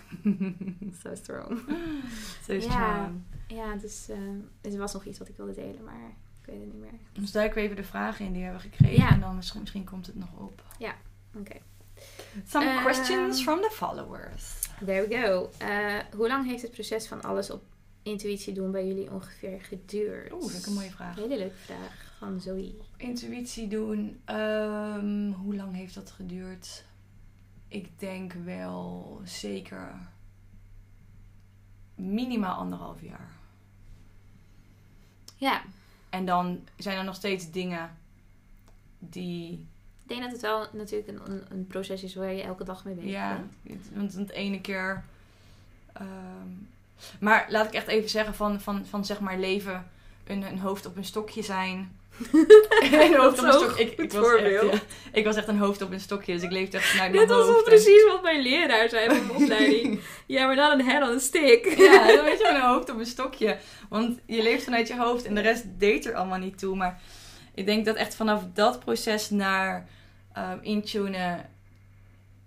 So <laughs> <laughs> strong. <laughs> Ja. strong. Ja, dus eh, er was nog iets wat ik wilde delen, maar ik weet het niet meer. Dan duiken we even de vragen in die we hebben gekregen. Ja. En dan misschien, misschien komt het nog op. Oké. Some Ehm. questions from the followers. There we go. Eh, hoe lang heeft het proces van alles op intuïtie doen bij jullie ongeveer geduurd? Oeh, dat is een mooie vraag. Hele leuke vraag van Zoe. Intuïtie doen. ehm, hoe lang heeft dat geduurd? Ik denk wel zeker minimaal anderhalf jaar. Ja, En dan zijn er nog steeds dingen die. Ik denk dat het wel natuurlijk een, een, proces is waar je elke dag mee bezig Ja, bent. het- want het ene keer. ehm, maar laat ik echt even zeggen van, van, van zeg maar leven een, een hoofd op een stokje zijn. <laughs> een hoofd op een stokje. Ik, ik, was echt, voorbeeld. ja, ik was echt een hoofd op een stokje, dus ik leefde echt vanuit <laughs> Dit mijn was wel hoofd. en- precies wat mijn leraar zei van mijn <laughs> opleiding. ja, maar dan een head on a stick. Ja, dan weet je een hoofd op een stokje. Want je leeft vanuit je hoofd en de rest deed er allemaal niet toe. Maar ik denk dat echt vanaf dat proces naar ehm intunen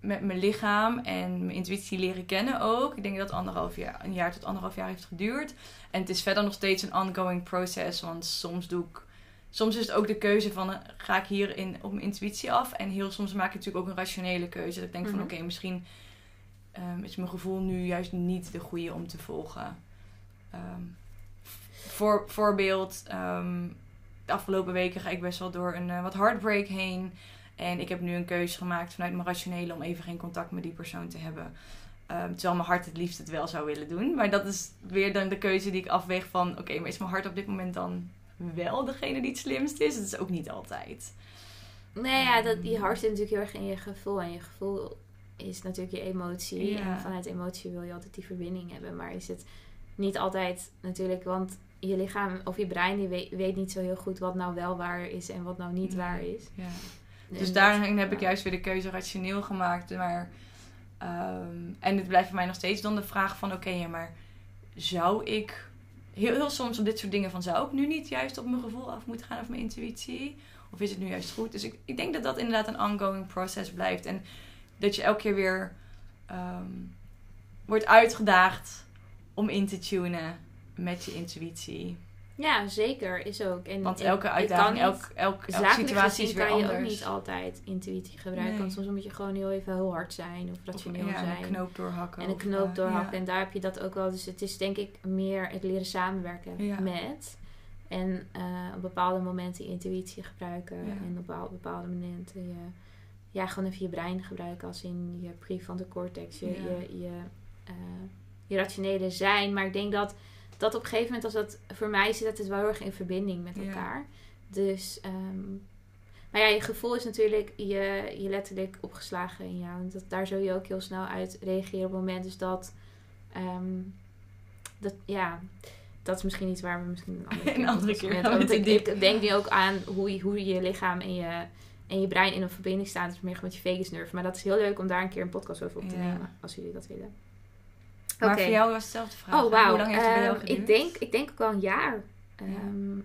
met mijn lichaam en mijn intuïtie leren kennen ook. Ik denk dat het anderhalf jaar, een jaar tot anderhalf jaar heeft geduurd. En het is verder nog steeds een ongoing proces. Want soms doe ik. Soms is het ook de keuze van eh, ga ik hier in, op mijn intuïtie af. En heel soms maak ik natuurlijk ook een rationele keuze. Dat ik denk van Mhm. oké, misschien ehm, is mijn gevoel nu juist niet de goede om te volgen. Ehm, voor, voorbeeld, de afgelopen weken ga ik best wel door een eh, wat heartbreak heen. En ik heb nu een keuze gemaakt vanuit mijn rationele om even geen contact met die persoon te hebben. Ehm, terwijl mijn hart het liefst het wel zou willen doen. Maar dat is weer dan de keuze die ik afweeg van... Oké, maar is mijn hart op dit moment dan wel degene die het slimst is? Dat is ook niet altijd. Nee, ja, dat, je hart zit natuurlijk heel erg in je gevoel. En je gevoel is natuurlijk je emotie. Ja. En vanuit emotie wil je altijd die verbinding hebben. Maar is het niet altijd natuurlijk, want je lichaam of je brein die weet, weet niet zo heel goed wat nou wel waar is en wat nou niet Nee. waar is. Ja. En Dus dat- daarin heb ik juist weer de keuze rationeel gemaakt. Maar, ehm, en het blijft voor mij nog steeds dan de vraag van... Oké, ja, maar zou ik... Heel, heel soms op dit soort dingen van... Zou ik nu niet juist op mijn gevoel af moeten gaan of mijn intuïtie? Of is het nu juist goed? Dus ik, ik denk dat dat inderdaad een ongoing process blijft. En dat je elke keer weer ehm, wordt uitgedaagd om in te tunen met je intuïtie. Ja, zeker, is ook. En, Want en elke uitdaging, elk, elk, elke Zakelijk situatie is weer kan je ook niet altijd intuïtie gebruiken. Nee. Want soms moet je gewoon heel even heel hard zijn of rationeel ja, zijn. een knoop doorhakken. En een knoop eh, doorhakken. ja. En daar heb je dat ook wel. Dus het is denk ik meer het leren samenwerken Ja. met. En eh, op bepaalde momenten je intuïtie gebruiken. En op bepaalde, bepaalde momenten je, ja, gewoon even je brein gebruiken. Als in je prefrontal cortex. Je, je, eh, je rationele zijn. Maar ik denk dat dat op een gegeven moment, als dat voor mij zit, dat het wel heel erg in verbinding met Ja. elkaar. Dus, ehm, maar ja, je gevoel is natuurlijk je, je letterlijk opgeslagen in jou. En dat, daar zul je ook heel snel uit reageren op het moment. Dus dat, ehm, dat ja, dat is misschien iets waar we misschien een andere <laughs> keer, Een andere keer Want ik, denk nu ook aan hoe, je- hoe je lichaam en je, en je brein in een verbinding staan. Dus meer gewoon met je vagusnerve. Maar dat is heel leuk om daar een keer een podcast over op te Ja. nemen. Als jullie dat willen. Maar voor jou was hetzelfde vraag. Oh, wauw. Hoe lang heeft het bij jou Ehm, geduurd? ik, denk, ik denk ook wel een jaar. Ehm,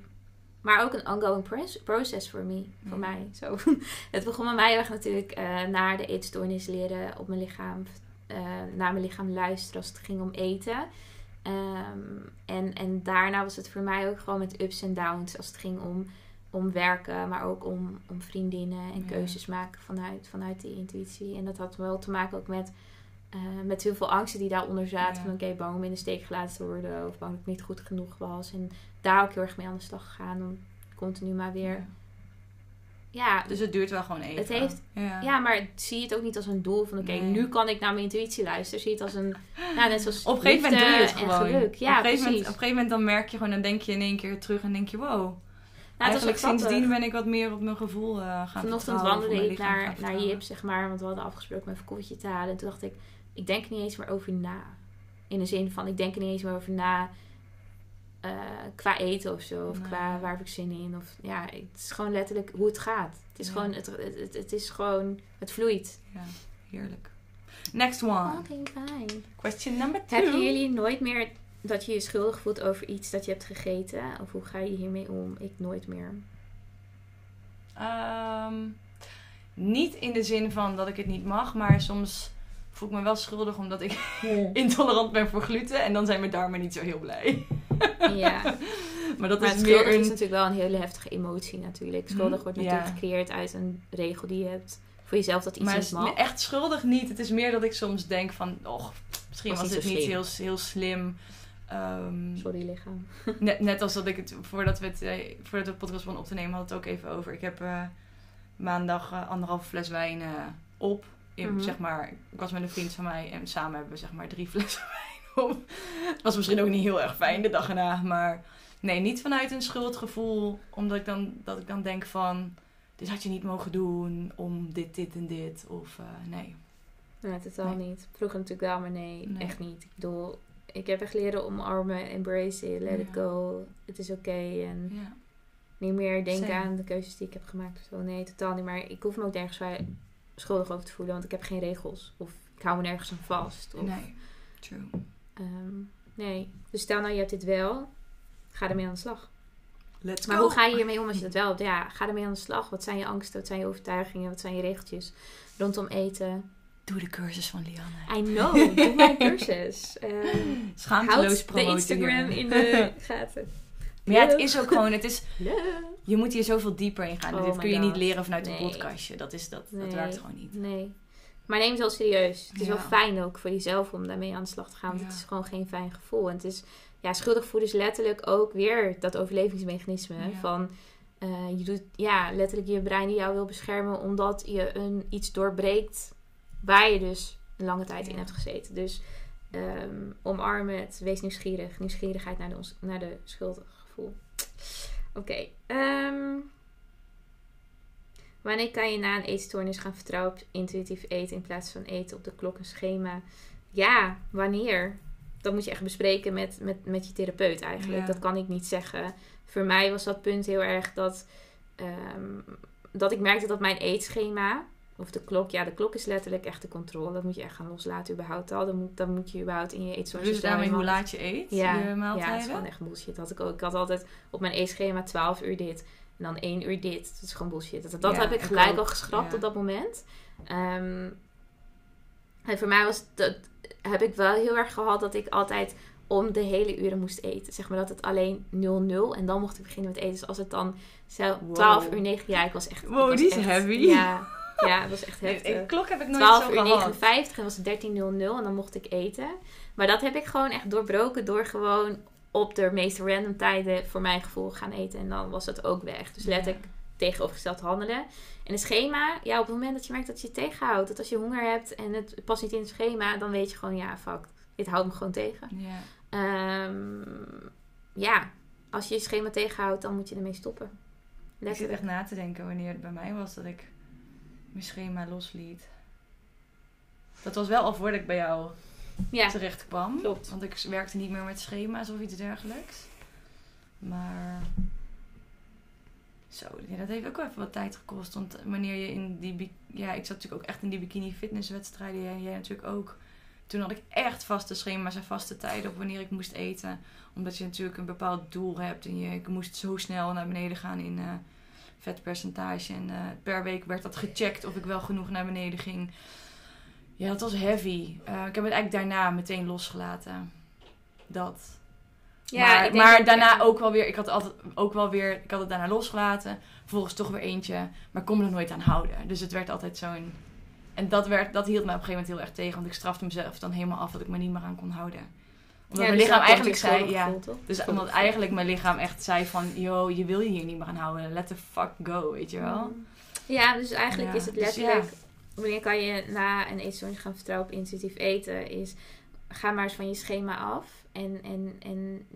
Maar ook een ongoing process voor me, voor Ja. mij. Zo. <laughs> het begon bij mij erg natuurlijk eh, naar de eetstoornis leren op mijn lichaam, eh, naar mijn lichaam luisteren als het ging om eten. Ehm, en, en daarna was het voor mij ook gewoon met ups en downs als het ging om, om werken, maar ook om, om vriendinnen en Ja. keuzes maken vanuit, vanuit die intuïtie. En dat had wel te maken ook met, eh, met heel veel angsten die daaronder zaten. Ja. Van oké, bang om in de steek gelaten te worden of bang dat ik niet goed genoeg was. En daar ook heel erg mee aan de slag gegaan om continu maar weer... Ja. Dus het duurt wel gewoon even. Het heeft- Ja. ja, maar zie het ook niet als een doel van oké, Nee. nu kan ik naar mijn intuïtie luisteren. Zie het als een, nou, net zoals Op een gegeven moment doe je het gewoon. geluk. Ja, op, een gegeven moment, precies. op een gegeven moment dan merk je gewoon, dan denk je in één keer terug en denk je, wow. Nou, Eigenlijk sindsdien ben ik wat meer op mijn gevoel eh gaan Vanochtend wandelde ik naar, naar. Jip, zeg maar. Want we hadden afgesproken een koffietje te halen. En toen dacht ik, ik denk er niet eens meer over na. In de zin van, ik denk er niet eens meer over na eh, qua eten of zo. Of Nee. qua waar heb ik zin in. Of ja, het is gewoon letterlijk hoe het gaat. Het is Ja. gewoon, het, het, het, is gewoon, het vloeit. Ja, heerlijk. Next one. Oké, fijn. Question number two. Hebben jullie nooit meer dat je je schuldig voelt over iets dat je hebt gegeten? Of hoe ga je hiermee om? Ik nooit meer. Ehm, niet in de zin van dat ik het niet mag, maar soms voel ik me wel schuldig omdat ik <laughs> intolerant ben voor gluten. En dan zijn mijn darmen niet zo heel blij. Ja. <laughs> Maar dat Maar is het meer een... is natuurlijk wel een hele heftige emotie natuurlijk. Schuldig wordt Ja. natuurlijk gecreëerd uit een regel die je hebt voor jezelf dat iets Maar niet is mag. echt schuldig niet. Het is meer dat ik soms denk van... Och, misschien Was het niet heel, heel slim. Ehm, Sorry lichaam. <laughs> net, net als dat ik het... Voordat we, het, eh, voordat we de podcast begonnen op te nemen... had het ook even over. Ik heb eh, maandag eh, anderhalve fles wijn op. In, Mhm. zeg maar, ik was met een vriend van mij. En samen hebben we zeg maar drie <laughs> flessen wijn op. Het was misschien ook niet heel erg fijn de dag erna. Maar nee, niet vanuit een schuldgevoel. Omdat ik dan, dat ik dan denk van... Dit had je niet mogen doen om dit, dit en dit. Of eh, nee. Nee, totaal Nee. niet. Vroeger natuurlijk wel, maar nee, Nee. echt niet. Ik bedoel, ik heb echt leren omarmen, embrace it, let it go. Het is oké en Ja. niet meer denken Same. aan de keuzes die ik heb gemaakt of zo. Nee, totaal niet. Maar ik hoef me ook nergens vrij schuldig over te voelen, want ik heb geen regels. Of ik hou me nergens aan vast. Of, Nee, true. ehm, nee. Dus stel nou, je hebt dit wel, ga ermee aan de slag. Let's Maar go. hoe ga je hiermee om als je <laughs> dat wel hebt? Ja, ga ermee aan de slag. Wat zijn je angsten? Wat zijn je overtuigingen? Wat zijn je regeltjes rondom eten? Doe de cursus van Lianne. I know, doe mijn <laughs> cursus. Ehm Schaamteloos houd de promoten Instagram in de <laughs> gaten. Maar ja, het is ook gewoon, het is, <laughs> je moet hier zoveel dieper in gaan. Oh Dit kun je God. niet leren vanuit een podcastje. Dat, is, dat, dat werkt gewoon niet. Nee. Maar neem het wel serieus. Het is Ja. wel fijn ook voor jezelf om daarmee aan de slag te gaan. Want Ja. het is gewoon geen fijn gevoel. En het is, ja, schuldig voelen is letterlijk ook weer dat overlevingsmechanisme. Ja. Van, eh, je doet, ja, letterlijk je brein die jou wil beschermen. Omdat je een, iets doorbreekt waar je dus een lange tijd in hebt gezeten. Dus ehm, omarm het. Wees nieuwsgierig. Nieuwsgierigheid naar de, naar de Oké. ehm, wanneer kan je na een eetstoornis gaan vertrouwen op intuïtief eten in plaats van eten op de klok en schema? Ja, wanneer? Dat moet je echt bespreken met, met, met je therapeut eigenlijk. Ja. Dat kan ik niet zeggen. Voor mij was dat punt heel erg dat, ehm, dat ik merkte dat mijn eetschema, of de klok, ja, de klok is letterlijk echt de controle. Dat moet je echt gaan loslaten überhaupt al. Dan moet, dan moet je überhaupt in je eetstoornis... Dus daarmee hoe laat je eet, ja, je ja, maaltijden. is gewoon echt bullshit. Dat had ik, ook. ik had altijd op mijn eetschema 12 uur dit. En dan 1 uur dit. Dat is gewoon bullshit. Dat, dat Ja, heb ik gelijk ook. al geschrapt Ja. op dat moment. Ehm, en voor mij was dat, heb ik wel heel erg gehad dat ik altijd om de hele uren moest eten. Zeg maar dat het alleen 0-0 en dan mocht ik beginnen met eten. Dus als het dan zo 12 Wow. uur 9, ja, ik was echt. Wow, was die is echt- heavy. Ja, ja, <laughs> het was echt Nee, heftig. ik- klok heb ik nooit 12 zo uur gehad. 59 en was het 13.00 en dan mocht ik eten. Maar dat heb ik gewoon echt doorbroken door gewoon op de meest random tijden voor mijn gevoel gaan eten. En dan was het ook weg. Dus let Ja. ik tegenovergesteld handelen. En het schema, ja, op het moment dat je merkt dat je het tegenhoudt. Dat als je honger hebt en het past niet in het schema, dan weet je gewoon, ja, fuck, dit houdt me gewoon tegen. Ja. Ehm, ja, als je je schema tegenhoudt, dan moet je ermee stoppen. Ik zit echt na te denken wanneer het bij mij was dat ik mijn schema losliet. Dat was wel al voordat ik bij jou Ja, terecht kwam. klopt. Want ik werkte niet meer met schema's of iets dergelijks. Maar. Zo, ja, dat heeft ook wel even wat tijd gekost. Want wanneer je in die. Ja, ik zat natuurlijk ook echt in die bikini fitnesswedstrijden. Jij, jij natuurlijk ook. Toen had ik echt vaste schema's en vaste tijden op wanneer ik moest eten. Omdat je natuurlijk een bepaald doel hebt. En je, ik moest zo snel naar beneden gaan in eh, vetpercentage. En eh, per week werd dat gecheckt of ik wel genoeg naar beneden ging. Ja, dat was heavy. Eh, ik heb het eigenlijk daarna meteen losgelaten. Dat. Ja, maar maar daarna ook wel weer. Ik had altijd ook wel weer. Ik had het daarna losgelaten. Vervolgens toch weer eentje. Maar ik kon me er nooit aan houden. Dus het werd altijd zo'n. En dat, werd, dat hield me op een gegeven moment heel erg tegen. Want ik strafte mezelf dan helemaal af dat ik me niet meer aan kon houden. Omdat Ja, mijn dus lichaam eigenlijk zei. Ja, schuldig gevoel, toch? dus omdat eigenlijk mijn lichaam echt zei van... Yo, je wil je hier niet meer aan houden. Let the fuck go, weet je wel. Ja, dus eigenlijk Ja, is het dus letterlijk... Wanneer kan je na een eetstoornis gaan vertrouwen op intuïtief eten? Is, ga maar eens van je schema af. En, en, en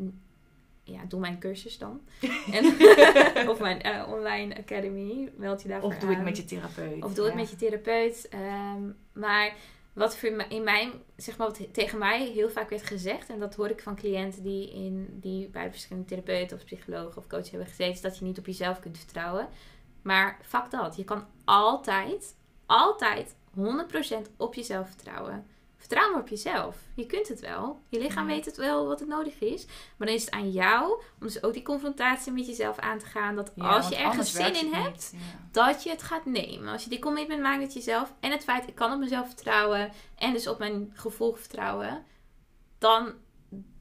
ja, doe mijn cursus dan. <laughs> en, <laughs> of mijn eh, online academy. Meld je daarvoor Of doe het met je therapeut. Of doe het met je therapeut. Ehm, maar wat voor in mijn, zeg maar, wat tegen mij heel vaak werd gezegd, en dat hoor ik van cliënten die, in, die bij verschillende therapeuten of psychologen of coach hebben gezeten, is dat je niet op jezelf kunt vertrouwen. Maar fuck dat. Je kan altijd, altijd 100% op jezelf vertrouwen. Vertrouw maar op jezelf. Je kunt het wel. Je lichaam weet het wel wat het nodig is. Maar dan is het aan jou om dus ook die confrontatie met jezelf aan te gaan. Dat Ja, als je ergens zin in hebt, niet. Ja. dat je het gaat nemen. Als je die commitment maakt met jezelf en het feit ik kan op mezelf vertrouwen en dus op mijn gevoel vertrouwen, dan,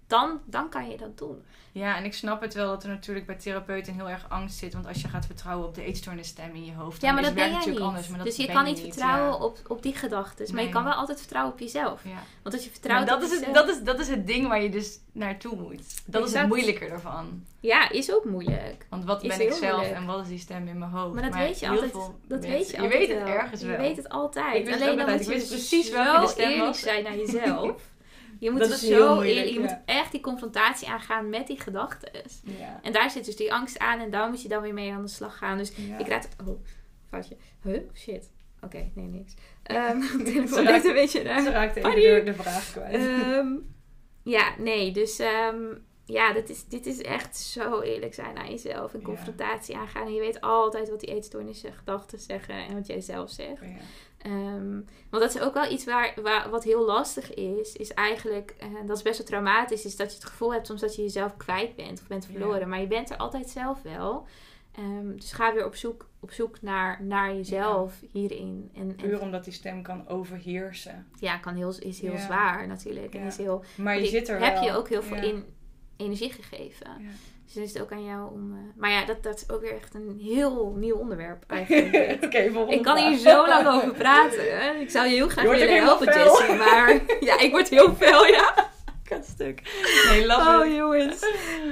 dan, dan kan je dat doen. Ja, en ik snap het wel dat er natuurlijk bij therapeuten heel erg angst zit. Want als je gaat vertrouwen op de eetstoornisstem in je hoofd, Ja, dan maar is dat het werkt niet. natuurlijk anders. Maar dat dus je kan niet vertrouwen ja. op, op die gedachten. Maar Nee. je kan wel altijd vertrouwen op jezelf. Ja. Want als je vertrouwt dat, op is het, jezelf- dat, is, dat is het ding waar je dus naartoe moet. Dat is het moeilijke ervan. Ja, is ook moeilijk. Want wat Is ben ik zelf moeilijk. en wat is die stem in mijn hoofd? Maar dat weet je heel altijd. veel Dat weet je Je altijd weet het wel. ergens wel. Je weet het altijd. Ik wist het Alleen altijd. moet Ik wist precies welke de stem eerlijk zijn naar jezelf. <laughs> Je moet Dat dus zo moeilijk, eerlijk. Je ja. moet echt die confrontatie aangaan met die gedachten. Ja. En daar zit dus die angst aan en daar moet je dan weer mee aan de slag gaan. Dus Ja. ik raad... Oh, foutje. Huh? Shit. Oké, nee, niks. <laughs> <laughs> Telefoon Ze raakt- een beetje Ze raar. raakte even de, de vraag kwijt. Ehm, ja, nee, dus ehm, ja, dit is, dit is echt zo eerlijk zijn aan jezelf. En confrontatie aangaan. En je weet altijd wat die eetstoornissen gedachten zeggen en wat jij zelf zegt. Ja. Ehm, want dat is ook wel iets waar, waar, wat heel lastig is. Is eigenlijk, en dat is best wel traumatisch, is dat je het gevoel hebt soms dat je jezelf kwijt bent of bent verloren. Maar je bent er altijd zelf wel. Ehm, dus ga weer op zoek, op zoek naar, naar jezelf hierin. En, en Puur omdat die stem kan overheersen. ja, kan heel, is heel Ja. zwaar natuurlijk. En is heel, Maar je zit er heb wel. je ook heel veel in energie gegeven. Ja. Dus dan is het ook aan jou om... eh, maar ja, dat, dat is ook weer echt een heel nieuw onderwerp <laughs> eigenlijk. Ik kan hier zo lang over praten. Ik zou je heel graag Je willen helpen, Jessie. Maar <laughs> ja, ik word heel fel, ja. Stuk. Nee, love Oh, it. jongens.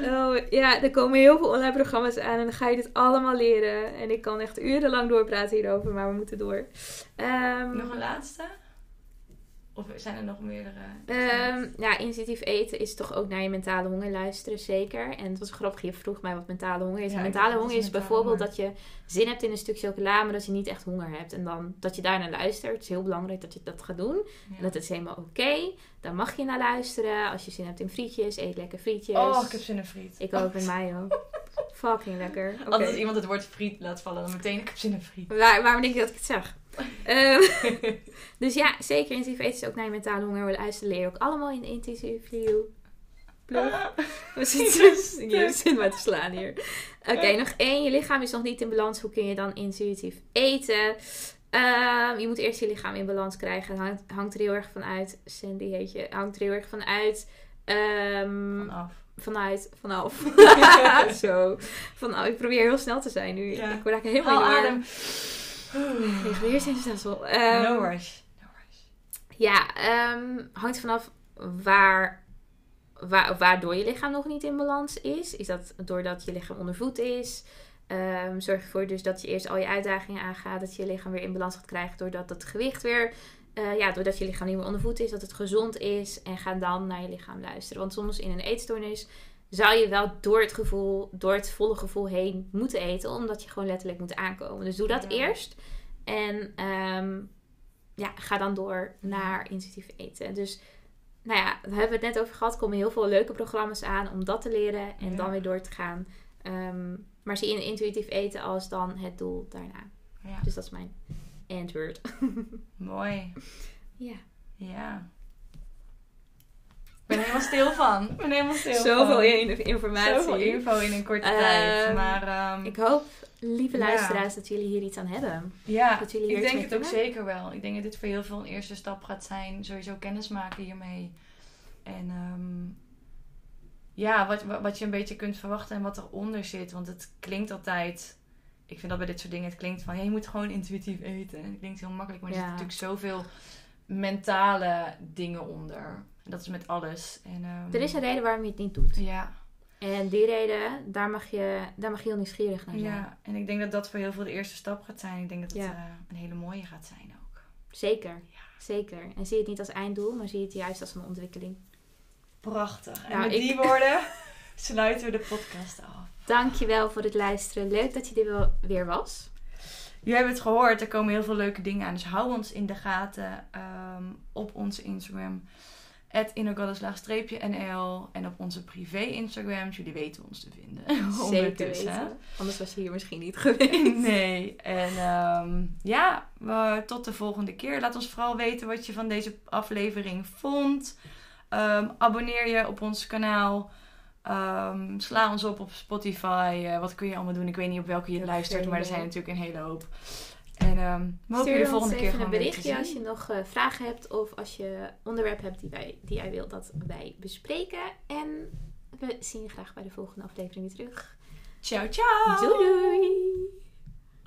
Oh, ja, er komen heel veel online programma's aan. En dan ga je dit allemaal leren. En ik kan echt urenlang doorpraten hierover. Maar we moeten door. Ehm, Nog een laatste? Of zijn er nog meerdere? Ehm, ja, intuïtief eten is toch ook naar je mentale honger luisteren, zeker. En het was grappig, je vroeg mij wat mentale honger is. Ja, mentale honger is mentale bijvoorbeeld honger? dat je zin hebt in een stuk chocola, maar dat je niet echt honger hebt. En dan dat je daar naar luistert. Het is heel belangrijk dat je dat gaat doen. Ja. En dat is helemaal oké. Daar mag je naar luisteren. Als je zin hebt in frietjes, eet lekker frietjes. Oh, ik heb zin in friet. Ik ook met mij ook. <laughs> Fucking lekker. Altijd als iemand het woord friet laat vallen, dan meteen ik heb zin in friet. Waar, waarom denk je dat ik het zag? Ehm, <laughs> dus ja, zeker intuïtief eten is ook naar je mentale honger. We luisteren leer je ook allemaal in intuïtief view. Ploeg. <laughs> We zitten <laughs> je zit maar te slaan hier. Oké, nog één. Je lichaam is nog niet in balans. Hoe kun je dan intuïtief eten? Ehm, je moet eerst je lichaam in balans krijgen. Het hangt, hangt er heel erg vanuit. Sandy heet je. Hangt er heel erg vanuit. ehm, Vanaf. vanuit. Vanaf. <laughs> Zo. Van, ik probeer heel snel te zijn nu. Ja. Ik raak helemaal Haal in de war. adem. Reguleerstelsel. Ehm no. No rush. Ja, ehm, hangt vanaf waar, waar, waardoor je lichaam nog niet in balans is. Is dat doordat je lichaam onder voet is? Ehm, zorg ervoor dus dat je eerst al je uitdagingen aangaat. Dat je je lichaam weer in balans gaat krijgen. Doordat het gewicht weer... eh, ja, doordat je lichaam niet meer onder voet is. Dat het gezond is. En ga dan naar je lichaam luisteren. Want soms in een eetstoornis zou je wel door het gevoel, door het volle gevoel heen moeten eten. Omdat je gewoon letterlijk moet aankomen. Dus doe dat Ja. eerst. En ehm, ja, ga dan door naar intuïtief eten. Dus nou ja, daar hebben we het net over gehad. Er komen heel veel leuke programma's aan om dat te leren en Ja. dan weer door te gaan. Ehm, maar zie in intuïtief eten als dan het doel daarna. Ja. Dus dat is mijn antwoord. <laughs> Mooi. ja. Ja. Ik ben helemaal stil van. Ik ben helemaal stil Zoveel van. in- informatie. Zoveel info in een korte Ehm, tijd. Maar ehm, Ik hoop, lieve Ja. luisteraars, dat jullie hier iets aan hebben. ja, dat jullie ik denk het ook zeker wel. Ik denk dat dit voor heel veel een eerste stap gaat zijn. Sowieso kennis maken hiermee. En ehm, ja, wat, wat- je een beetje kunt verwachten en wat eronder zit. Want het klinkt altijd... Ik vind dat bij dit soort dingen, het klinkt van... Ja, je moet gewoon intuïtief eten. En het klinkt heel makkelijk, maar er Ja. zitten natuurlijk zoveel mentale dingen onder. En dat is met alles. En, ehm, Er is een reden waarom je het niet doet. Ja, En die reden, daar mag je, daar mag je heel nieuwsgierig naar zijn. ja, en ik denk dat dat voor heel veel de eerste stap gaat zijn. Ik denk dat het Ja. eh, een hele mooie gaat zijn ook. Zeker, zeker. En zie het niet als einddoel, maar zie het juist als een ontwikkeling. Prachtig. En Nou, met ik- die <laughs> woorden sluiten we de podcast af. Dankjewel voor het luisteren. Leuk dat je er weer was. Jullie hebben het gehoord, er komen heel veel leuke dingen aan. Dus hou ons in de gaten ehm, op onze Instagram. Innergoddess-nl en op onze privé Instagrams. Jullie weten ons te vinden. <laughs> Zeker weten. Anders was je hier misschien niet geweest. <laughs> Nee, en ehm, ja, we- tot de volgende keer. Laat ons vooral weten wat je van deze aflevering vond. Ehm, abonneer je op ons kanaal. Ehm, sla ons op op Spotify. Eh, wat kun je allemaal doen? Ik weet niet op welke je luistert, maar er zijn natuurlijk een hele hoop. En ehm we hopen de volgende keer gewoon een berichtje als je nog eh, vragen hebt of als je onderwerp hebt die, wij, die jij wilt dat wij bespreken. En we zien je graag bij de volgende aflevering weer terug. Ciao, ciao! Doei doei!